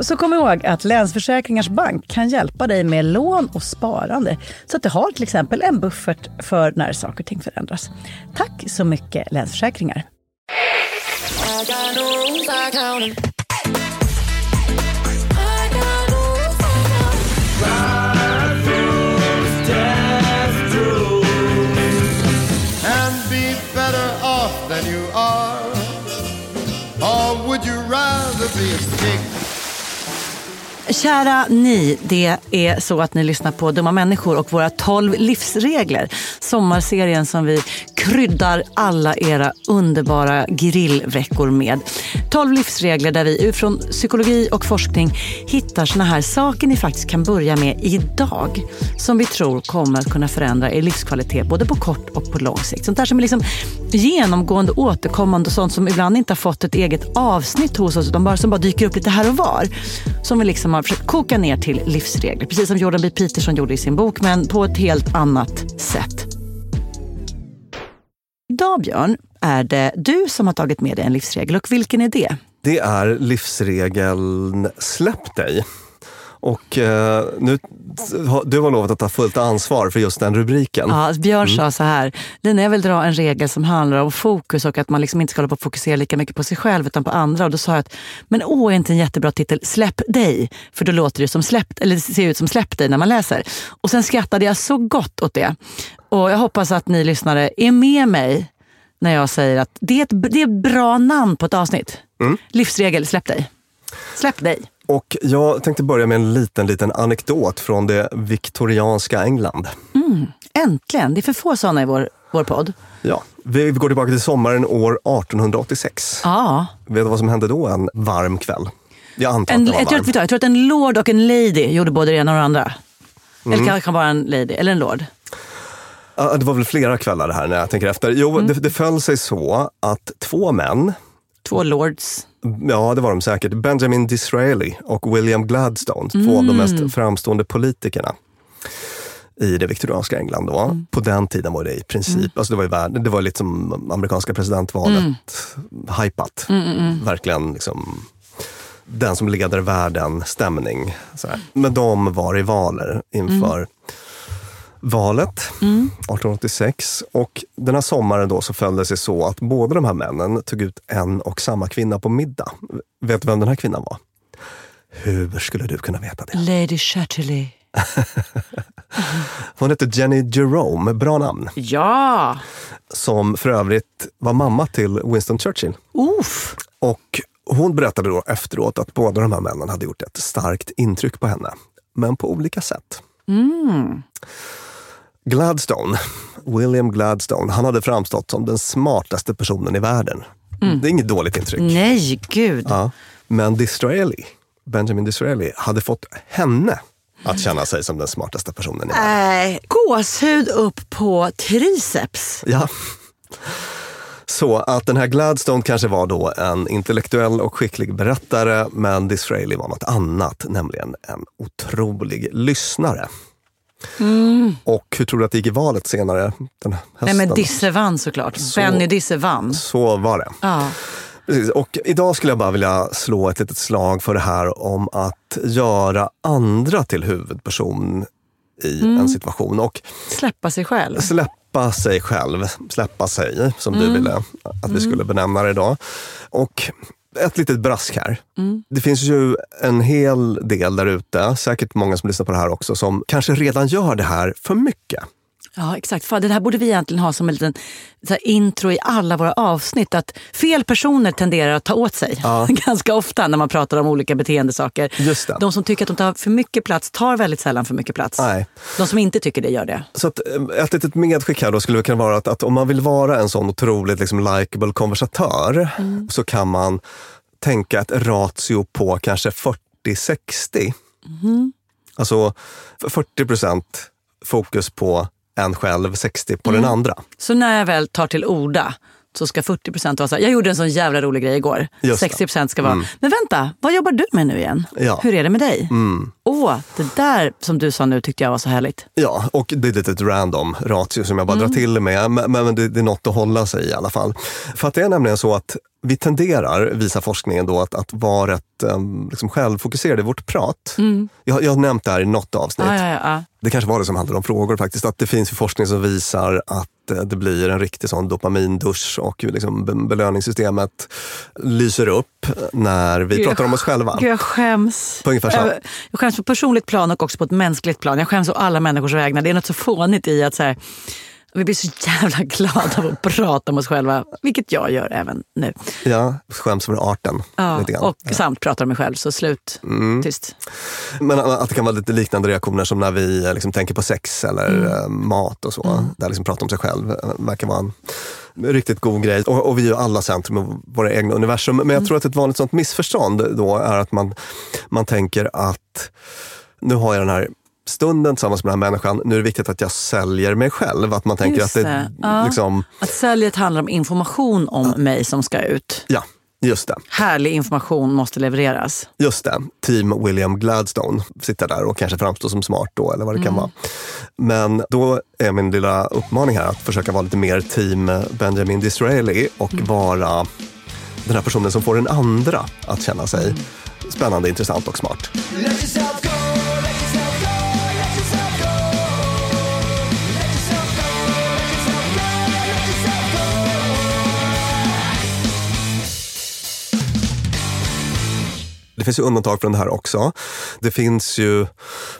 Så kom ihåg att Länsförsäkringars Bank kan hjälpa dig med lån och sparande. Så att du har till exempel en buffert för när saker och ting förändras. Tack så mycket Länsförsäkringar. Or would you rather be a stick? Kära ni, det är så att ni lyssnar på Dumma människor och våra 12 livsregler. Sommarserien som vi kryddar alla era underbara grillveckor med. 12 livsregler där vi utifrån psykologi och forskning hittar såna här saker ni faktiskt kan börja med idag. Som vi tror kommer att kunna förändra er livskvalitet både på kort och på lång sikt. Sånt där som är liksom genomgående, återkommande och sånt som ibland inte har fått ett eget avsnitt hos oss utan bara, som bara dyker upp lite här och var. Som vi liksom har försökt koka ner till livsregler. Precis som Jordan B. Peterson gjorde i sin bok men på ett helt annat sätt. Idag Björn är det du som har tagit med dig en livsregel och vilken är det? Det är livsregeln Släpp dig. Och eh, nu, du har lovat att ta fullt ansvar för just den rubriken. Ja, Björn sa så här, Lina jag vill dra en regel som handlar om fokus och att man liksom inte ska hålla på fokusera lika mycket på sig själv utan på andra. Och då sa jag att, men åh, är inte en jättebra titel Släpp dig? För då låter det som släpp, eller det ser ut som Släpp dig när man läser. Och sen skrattade jag så gott åt det. Och jag hoppas att ni lyssnare är med mig när jag säger att det är ett, det är ett bra namn på ett avsnitt. Livsregel, släpp dig. Släpp dig. Och jag tänkte börja med en liten, liten anekdot från det viktorianska England. Äntligen! Det är för få sådana i vår, vår podd. Ja, vi går tillbaka till sommaren år 1886. Ja. Vet du vad som hände då en varm kväll? Jag antar En, att det var jag, tror, jag tror att en lord och en lady gjorde både det ena och det andra. Mm. Eller kanske kan vara en lady, eller en lord. Det var väl flera kvällar det här när jag tänker efter. Jo, Mm. det, det föll sig så att två män, Två lords. Ja det var de säkert, Benjamin Disraeli och William Gladstone, två av de Mm. mest framstående politikerna i det viktorianska England. Då. Mm. På den tiden var det i princip, alltså det var, ju värld, det var lite som amerikanska presidentvalet, Mm. hypat. Verkligen liksom den som leder världen stämning. Men de var rivaler inför Mm. valet 1886. Och den här sommaren då så föll det sig så att båda de här männen tog ut en och samma kvinna på middag. Vet du vem den här kvinnan var? Hur skulle du kunna veta det? Lady Chatterley. Hon hette Jenny Jerome, bra namn. Ja! Som för övrigt var mamma till Winston Churchill. Uff. Och hon berättade då efteråt att båda de här männen hade gjort ett starkt intryck på henne. Men på olika sätt. Gladstone, William Gladstone, han hade framstått som den smartaste personen i världen. Det är inget dåligt intryck. Nej, gud. Ja. Men Disraeli, Benjamin Disraeli, hade fått henne att känna sig som den smartaste personen i världen. Äh, gåshud upp på triceps. Ja. Så att den här Gladstone kanske var då en intellektuell och skicklig berättare, men Disraeli var något annat, nämligen en otrolig lyssnare. Och hur tror du att det gick i valet senare den hösten? Nej men Disse vann såklart. Benny Disse vann. Så var det. Ja. Precis. Och idag skulle jag bara vilja slå ett litet slag för det här om att göra andra till huvudperson i en situation. Och Släppa sig själv. släppa sig själv, släppa sig, som du ville att vi skulle benämna det idag. Och ett litet brask här. Det finns ju en hel del där ute, säkert många som lyssnar på det här också, som kanske redan gör det här för mycket. Ja, exakt. Fan, det här borde vi egentligen ha som en liten intro i alla våra avsnitt. Att fel personer tenderar att ta åt sig ganska ofta när man pratar om olika beteendesaker. Just det. De som tycker att de tar för mycket plats tar väldigt sällan för mycket plats. Nej. De som inte tycker det gör det. Så att, eh, ett litet medskick här då skulle kunna vara att, att om man vill vara en sån otroligt liksom, likable konversatör så kan man tänka ett ratio på kanske 40-60. Alltså 40 procent fokus på en själv, 60 på den andra. Så när jag väl tar till orda så ska 40 procent vara så här, jag gjorde en sån jävla rolig grej igår. Just det. 60 procent ska vara, men vänta, vad jobbar du med nu igen? Ja. Hur är det med dig? Åh, det där som du sa nu tyckte jag var så härligt. Ja, och det är ett litet random ratio som jag bara drar till med, men, men det, det är något att hålla sig i i alla fall. För att det är nämligen så att vi tenderar, visar forskningen då, att, att vara rätt um, liksom självfokuserade i vårt prat. Jag, jag har nämnt det här i något avsnitt. Ja, ja, ja. Det kanske var det som handlade om frågor faktiskt. Att det finns forskning som visar att eh, det blir en riktig sån dopamindusch och liksom be- belöningssystemet lyser upp när vi Gud, pratar om oss själva. Gud, jag skäms. På ungefär så. Jag, jag skäms på personligt plan och också på ett mänskligt plan. Jag skäms å alla människors vägnar. Det är något så fånigt i att så här, Vi blir så jävla glada av att prata om oss själva, vilket jag gör även nu. Ja, skäms för arten. Ja, lite grann. och samt pratar om mig själv, så slut. Tyst. Men att det kan vara lite liknande reaktioner som när vi eh, liksom tänker på sex eller Mm. eh, mat och så. Där liksom prata om sig själv verkar vara en riktigt god grej. Och, och vi är alla centrum i våra egna universum. Men Mm. jag tror att ett vanligt sånt missförstånd då är att man, man tänker att nu har jag den här stunden tillsammans med den här människan. Nu är det viktigt att jag säljer mig själv. Att man tänker Just att det. Ja. liksom, Att säljet handlar om information om mig som ska ut. ja, just det. Härlig information måste levereras. Just det, team William Gladstone sitter där och kanske framstår som smart då eller vad det kan vara. Men då är min lilla uppmaning här att försöka vara lite mer team Benjamin Disraeli och vara den här personen som får den andra att känna sig spännande, intressant och smart. Det finns ju undantag från det här också. Det finns ju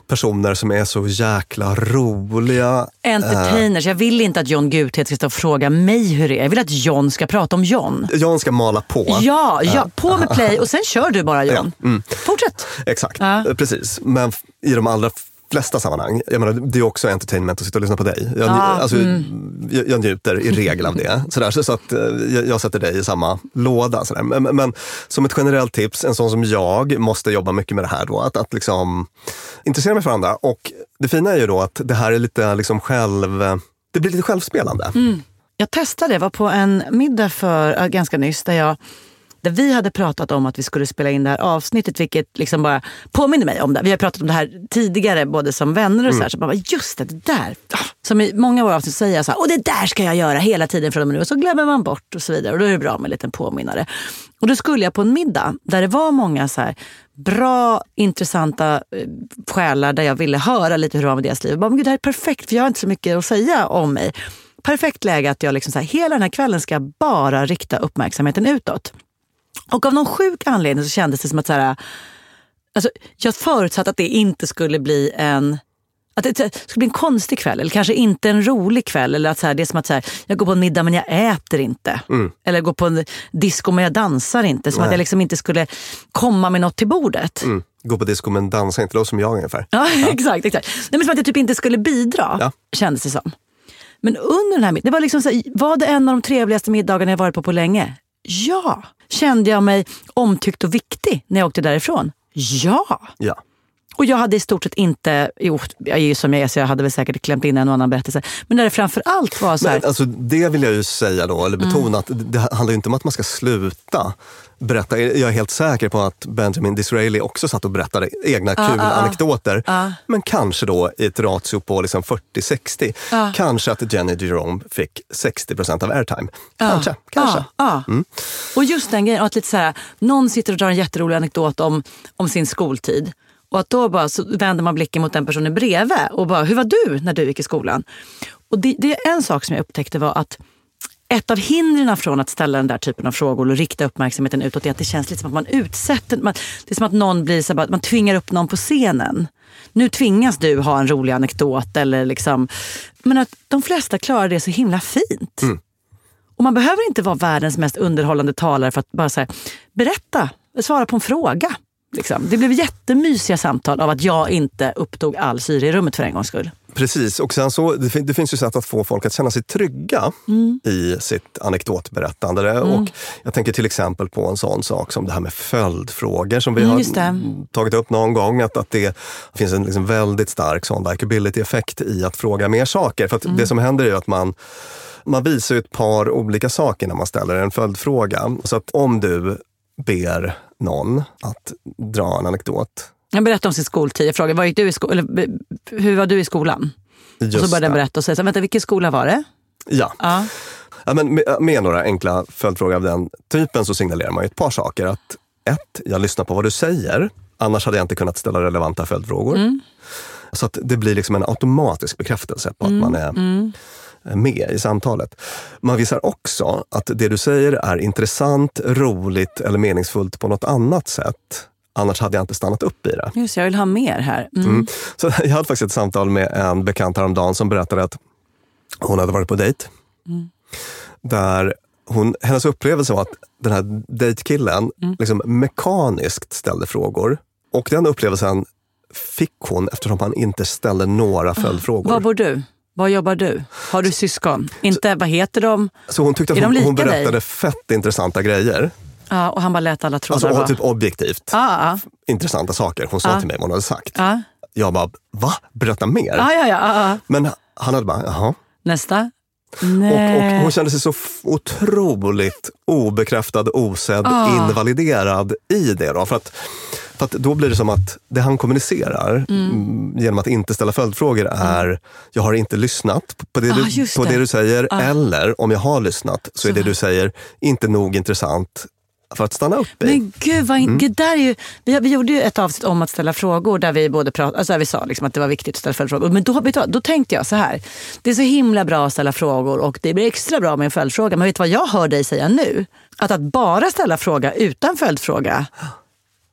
personer som är så jäkla roliga. Entertainers. Jag vill inte att John Guthed ska stå och fråga mig hur det är. Jag vill att John ska prata om John. John ska mala på. Ja, ja, på med play och sen kör du bara John. Ja, mm. Fortsätt. Exakt, Ja. Precis. Men i de allra flesta sammanhang, jag menar, det är också entertainment att sitta och lyssna på dig. Jag, Ja, alltså, jag, jag njuter i regel av det. Sådär, så, så att eh, jag, jag sätter dig i samma låda. Sådär. Men, men- som ett generellt tips, en sån som jag måste jobba mycket med det här då, att, att liksom intressera mig för andra. Och det fina är ju då att det här är lite liksom själv... Det blir lite självspelande. Jag testade, jag var på en middag för äh, ganska nyss där, jag, där vi hade pratat om att vi skulle spela in det här avsnittet, vilket liksom bara påminner mig om det. Vi har pratat om det här tidigare, både som vänner och så här. Så man bara, just det, det där. Ah, Som i många av våra avsnitt säger jag så här, och det där ska jag göra hela tiden från och med nu. Och så glömmer man bort och så vidare. Och då är det bra med en liten påminnare. Och då skulle jag på en middag där det var många så här bra, intressanta eh, själar där jag ville höra lite hur det var med deras liv. Jag bara, men gud, det här är perfekt, för jag har inte så mycket att säga om mig. Perfekt läge att jag liksom så här, hela den här kvällen ska bara rikta uppmärksamheten utåt. Och av någon sjuk anledning så kändes det som att så här, alltså, jag förutsatte att det inte skulle bli en att det skulle bli en konstig kväll, eller kanske inte en rolig kväll. Eller att så här, det är som att så här, jag går på en middag men jag äter inte. Eller går på en disco men jag dansar inte. Som att jag liksom inte skulle komma med något till bordet. Mm. Gå på disco men dansa inte, då som jag ungefär. Ja, exakt. exakt. Nej, men som att jag typ inte skulle bidra, Ja. kändes det som. Men under den här middagen, det var liksom så här, var det en av de trevligaste middagarna jag varit på på länge? Ja. Kände jag mig omtyckt och viktig när jag åkte därifrån? Ja. Ja. Och jag hade i stort sett inte, jo, jag är ju som jag är så jag hade väl säkert klämt in en och annan berättelse. Men där det framför allt var så här, Men, alltså, det vill jag ju säga då, eller betona att det handlar inte om att man ska sluta berätta. Jag är helt säker på att Benjamin Disraeli också satt och berättade egna kul anekdoter. Men kanske då i ett ratio på liksom 40-60. Kanske att Jenny Jerome fick 60 procent av airtime. Kanske, kanske. Ja. Och just den grejen, att lite så här, någon sitter och drar en jätterolig anekdot om, om sin skoltid. Och att då bara så vänder man blicken mot den personen bredvid och bara, hur var du när du gick i skolan? Och det, det är en sak som jag upptäckte var att ett av hindren från att ställa den där typen av frågor och rikta uppmärksamheten utåt är att det känns lite som att man utsätter, man, det är som att någon blir så här, bara- man tvingar upp någon på scenen. Nu tvingas du ha en rolig anekdot eller liksom, men att de flesta klarar det så himla fint. Och man behöver inte vara världens mest underhållande talare för att bara säga berätta, svara på en fråga. Liksom. Det blev jättemysiga samtal av att jag inte upptog all syre i rummet för en gångs skull. Precis, och sen så, det, fin- det finns ju sätt att få folk att känna sig trygga i sitt anekdotberättande. Och jag tänker till exempel på en sån sak som det här med följdfrågor som vi Mm, har tagit upp någon gång. Att, att det finns en liksom väldigt stark sån likability-effekt i att fråga mer saker. För att det som händer är att man man visar ett par olika saker när man ställer en följdfråga. Så att om du ber någon att dra en anekdot. Jag berättade om sin skoltid. Jag frågade, var gick du i sko- eller, hur var du i skolan? Just och så började den berätta och säga, vänta vilken skola var det? Ja. Ja. Ja, men med, med några enkla följdfrågor av den typen så signalerar man ju ett par saker. Att ett, jag lyssnar på vad du säger. Annars hade jag inte kunnat ställa relevanta följdfrågor. Så att det blir liksom en automatisk bekräftelse på att man är med i samtalet. Man visar också att det du säger är intressant, roligt eller meningsfullt på något annat sätt. Annars hade jag inte stannat upp i det. Just jag vill ha mer här. Mm. Mm. Så jag hade faktiskt ett samtal med en bekant häromdagen som berättade att Hon hade varit på dejt. Där hon, hennes upplevelse var att den här dejtkillen liksom mekaniskt ställde frågor. Och den upplevelsen fick hon eftersom han inte ställde några följdfrågor. Var bor du? Var jobbar du? Har du syskon? Inte vad heter de? Så hon tyckte att hon, hon lika dig? berättade fett intressanta grejer. Ja, och han bara lät alla trådar Alltså typ objektivt Ja, ja. intressanta saker. Hon sa till mig vad hon hade sagt. Ja. Jag bara, va? Berätta mer. Ja, ja, ja, ja, ja. Men han hade bara, jaha. Nästa. Och, Nej. och hon kände sig så otroligt obekräftad, osedd, invaliderad i det. Då. För, att, att då blir det som att det han kommunicerar mm, genom att inte ställa följdfrågor är, jag har inte lyssnat på det, Ah, du, på det det. du säger. Ah. Eller om jag har lyssnat så är det du säger inte nog intressant för att stanna upp i. Men gud, vad in... Mm. det där är ju, vi, vi gjorde ju ett avsnitt om att ställa frågor där vi både prat, alltså där vi sa liksom att det var viktigt att ställa följdfrågor. Men då, då tänkte jag så här, det är så himla bra att ställa frågor och det blir extra bra med en följdfråga. Men vet du vad jag hör dig säga nu? Att att bara ställa fråga utan följdfråga,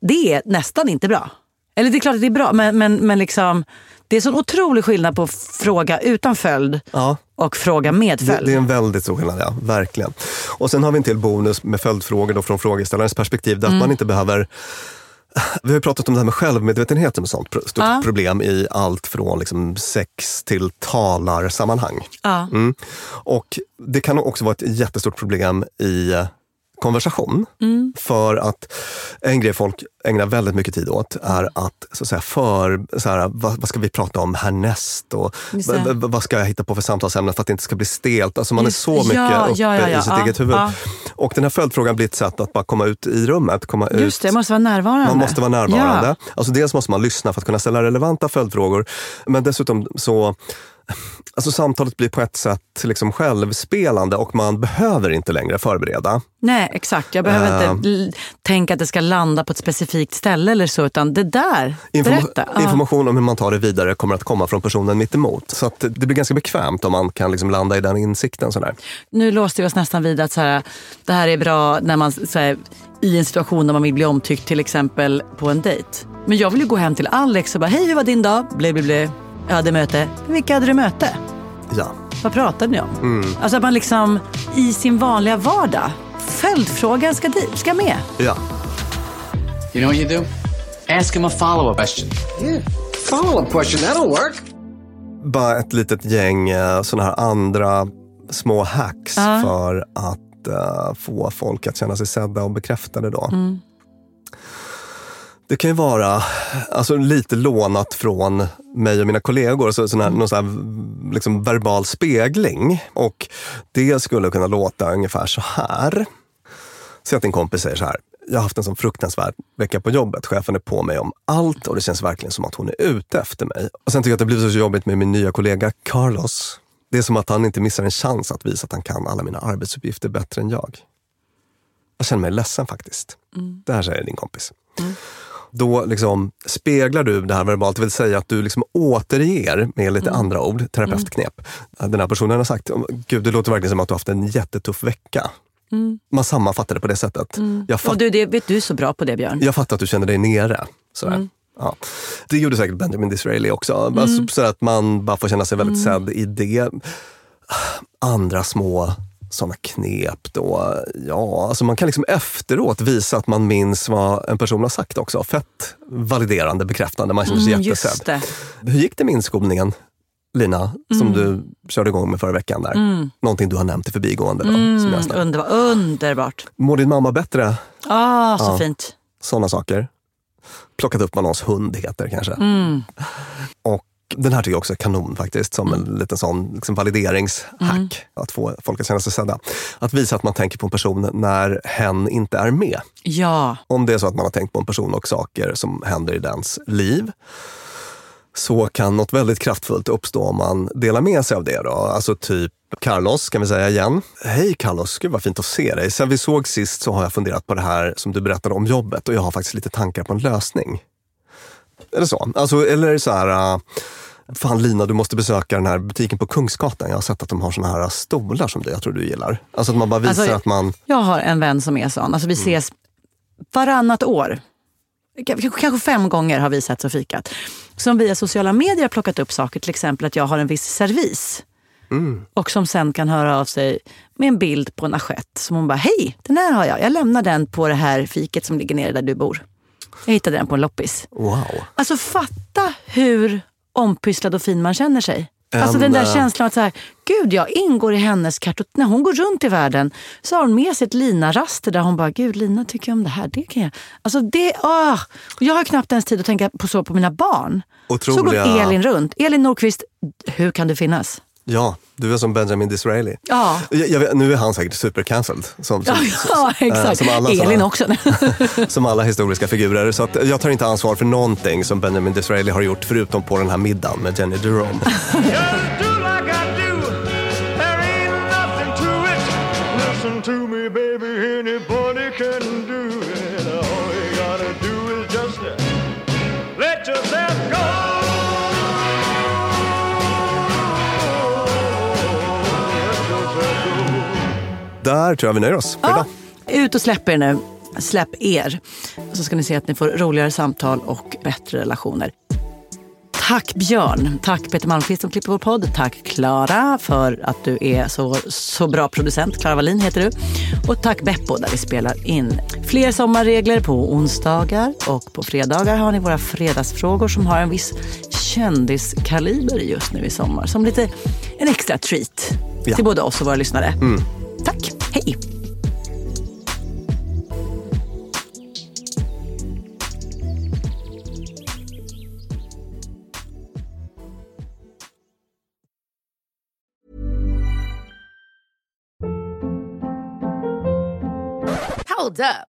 det är nästan inte bra. Eller det är klart att det är bra, men, men, men liksom, det är sån otrolig skillnad på fråga utan följd Ja. och fråga med Det, följd. det är en väldigt stor skillnad, ja. Verkligen. Och sen har vi en till bonus med följdfrågor då från frågeställarens perspektiv. Där att Mm. man inte behöver... Vi har pratat om det här med självmedvetenhet som ett sånt stort Ja. problem i allt från liksom sex till talarsammanhang. Ja. Mm. Och det kan också vara ett jättestort problem i eh, konversation. Mm. För att en grej folk ägnar väldigt mycket tid åt är att, så att säga, för, så här, vad, vad ska vi prata om härnäst? Och Just det. v- v- vad ska jag hitta på för samtalsämnen för att det inte ska bli stelt? Alltså man är så mycket ja, uppe ja, ja, i sitt eget huvud. Och den här följdfrågan blir ett sätt att bara komma ut i rummet. Komma Just ut. det, måste vara närvarande. Man måste vara närvarande. Alltså dels måste man lyssna för att kunna ställa relevanta följdfrågor. Men dessutom så Alltså samtalet blir på ett sätt liksom självspelande och man behöver inte längre förbereda. Nej, exakt. Jag behöver Ehm. inte l- tänka att det ska landa på ett specifikt ställe eller så, utan det där, Informa- berätta. Information om hur man tar det vidare kommer att komma från personen mitt emot. Så att det blir ganska bekvämt om man kan liksom landa i den insikten. Sådär. Nu låste vi oss nästan vid att så här, det här är bra när man här, i en situation där man vill bli omtyckt, till exempel på en dejt. Men jag vill ju gå hem till Alex och bara, hej hur var din dag? Ble, ble, ble. Jag hade möte. Vilka hade du möte? Ja. Vad pratade ni om? Mm. Alltså att man liksom i sin vanliga vardag, följdfrågan ska, di- ska med. ja. You know what you do? Ask him a follow up question. Yeah. Follow up question. That'll work. Bara ett litet gäng eh, såna här andra små hacks Ja. för att eh, få folk att känna sig sedda och bekräftade. Då. Mm. Det kan ju vara alltså, lite lånat från mig och mina kollegor, så, sån här, någon sån här liksom, verbal spegling. Och det skulle kunna låta ungefär så här. Säg att din kompis säger så här. Jag har haft en sån fruktansvärd vecka på jobbet. Chefen är på mig om allt och det känns verkligen som att hon är ute efter mig. Och sen tycker jag att det blivit så jobbigt med min nya kollega Carlos. Det är som att han inte missar en chans att visa att han kan alla mina arbetsuppgifter bättre än jag. Jag känner mig ledsen faktiskt. Det här säger din kompis. Då liksom speglar du det här verbalt, det vill säga att du liksom återger med lite andra ord, terapeutknep. Den här personen har sagt, Gud det låter verkligen som att du haft en jättetuff vecka. Man sammanfattar det på det sättet. Jag, Och fatt, du, det, vet du är så bra på det Björn. jag fattar att du känner dig nere. Sådär. Ja. Det gjorde säkert Benjamin Disraeli också. Alltså, så att man bara får känna sig väldigt sedd i det. Andra små sådana knep då. Ja, alltså man kan liksom efteråt visa att man minns vad en person har sagt också. Fett validerande, bekräftande. Man känner sig Mm, jättesedd. Hur gick det med inskolningen, Lina, som Mm. du körde igång med förra veckan? där? Någonting du har nämnt i förbigående. Då, som Mm, snabbt- underbar, underbart. Mår din mamma bättre? Ah, så Ja. fint. Sådana saker. Plockat upp vad någons hund heter kanske. Mm. Och den här tycker jag också är kanon faktiskt, som en liten sån liksom valideringshack. Mm. Att få folk att känna sig sedda. Att visa att man tänker på en person när hen inte är med. Ja, Om det är så att man har tänkt på en person och saker som händer i dens liv så kan något väldigt kraftfullt uppstå om man delar med sig av det. Då. Alltså typ Carlos kan vi säga igen. Hej Carlos, gud vad fint att se dig. Sen vi såg sist så har jag funderat på det här som du berättade om jobbet och jag har faktiskt lite tankar på en lösning. Det så? Alltså, eller så här, uh, fan Lina du måste besöka den här butiken på Kungsgatan. Jag har sett att de har såna här stolar som du, jag tror du gillar. Alltså att man bara visar Alltså, att man... jag har en vän som är sån. Alltså vi Mm. ses varannat år. Kanske fem gånger har vi sett och fikat. Som via sociala medier har plockat upp saker. Till exempel att jag har en viss servis. Och som sen kan höra av sig med en bild på en assiett. Som hon bara, hej, den här har jag. Jag lämnar den på det här fiket som ligger nere där du bor. Jag hittade den på en loppis. Wow. Alltså fatta hur ompysslad och fin man känner sig. Alltså En, den där känslan att så här, gud jag ingår i hennes kartot. När hon går runt i världen så har hon med sig ett Lina-raster där hon bara, gud Lina tycker jag om det här, det kan jag. Alltså det, ah. Och Jag har knappt ens tid att tänka på så på mina barn. Så Otroliga- går Elin runt. Elin Nordqvist, hur kan du finnas? Ja, du är som Benjamin Disraeli. Ja. Jag, jag nu är han säkert supercancelled. Som, som, Ja, eh, exakt. Som alla, Elin såna- också. som alla historiska figurer. Så att jag tar inte ansvar för någonting som Benjamin Disraeli har gjort förutom på den här middagen med Jenny Jerome. Där tror jag vi nöjer oss för idag. Ut och släpp er nu. Släpp er. Så ska ni se att ni får roligare samtal och bättre relationer. Tack Björn. Tack Peter Malmqvist som klipper vår podd. Tack Klara för att du är så, så bra producent. Klara Wallin heter du. Och tack Beppo där vi spelar in. Fler sommarregler på onsdagar och på fredagar har ni våra fredagsfrågor som har en viss kändiskaliber just nu i sommar. Som lite en extra treat Ja. till både oss och våra lyssnare. Tack. Hej. Hold up.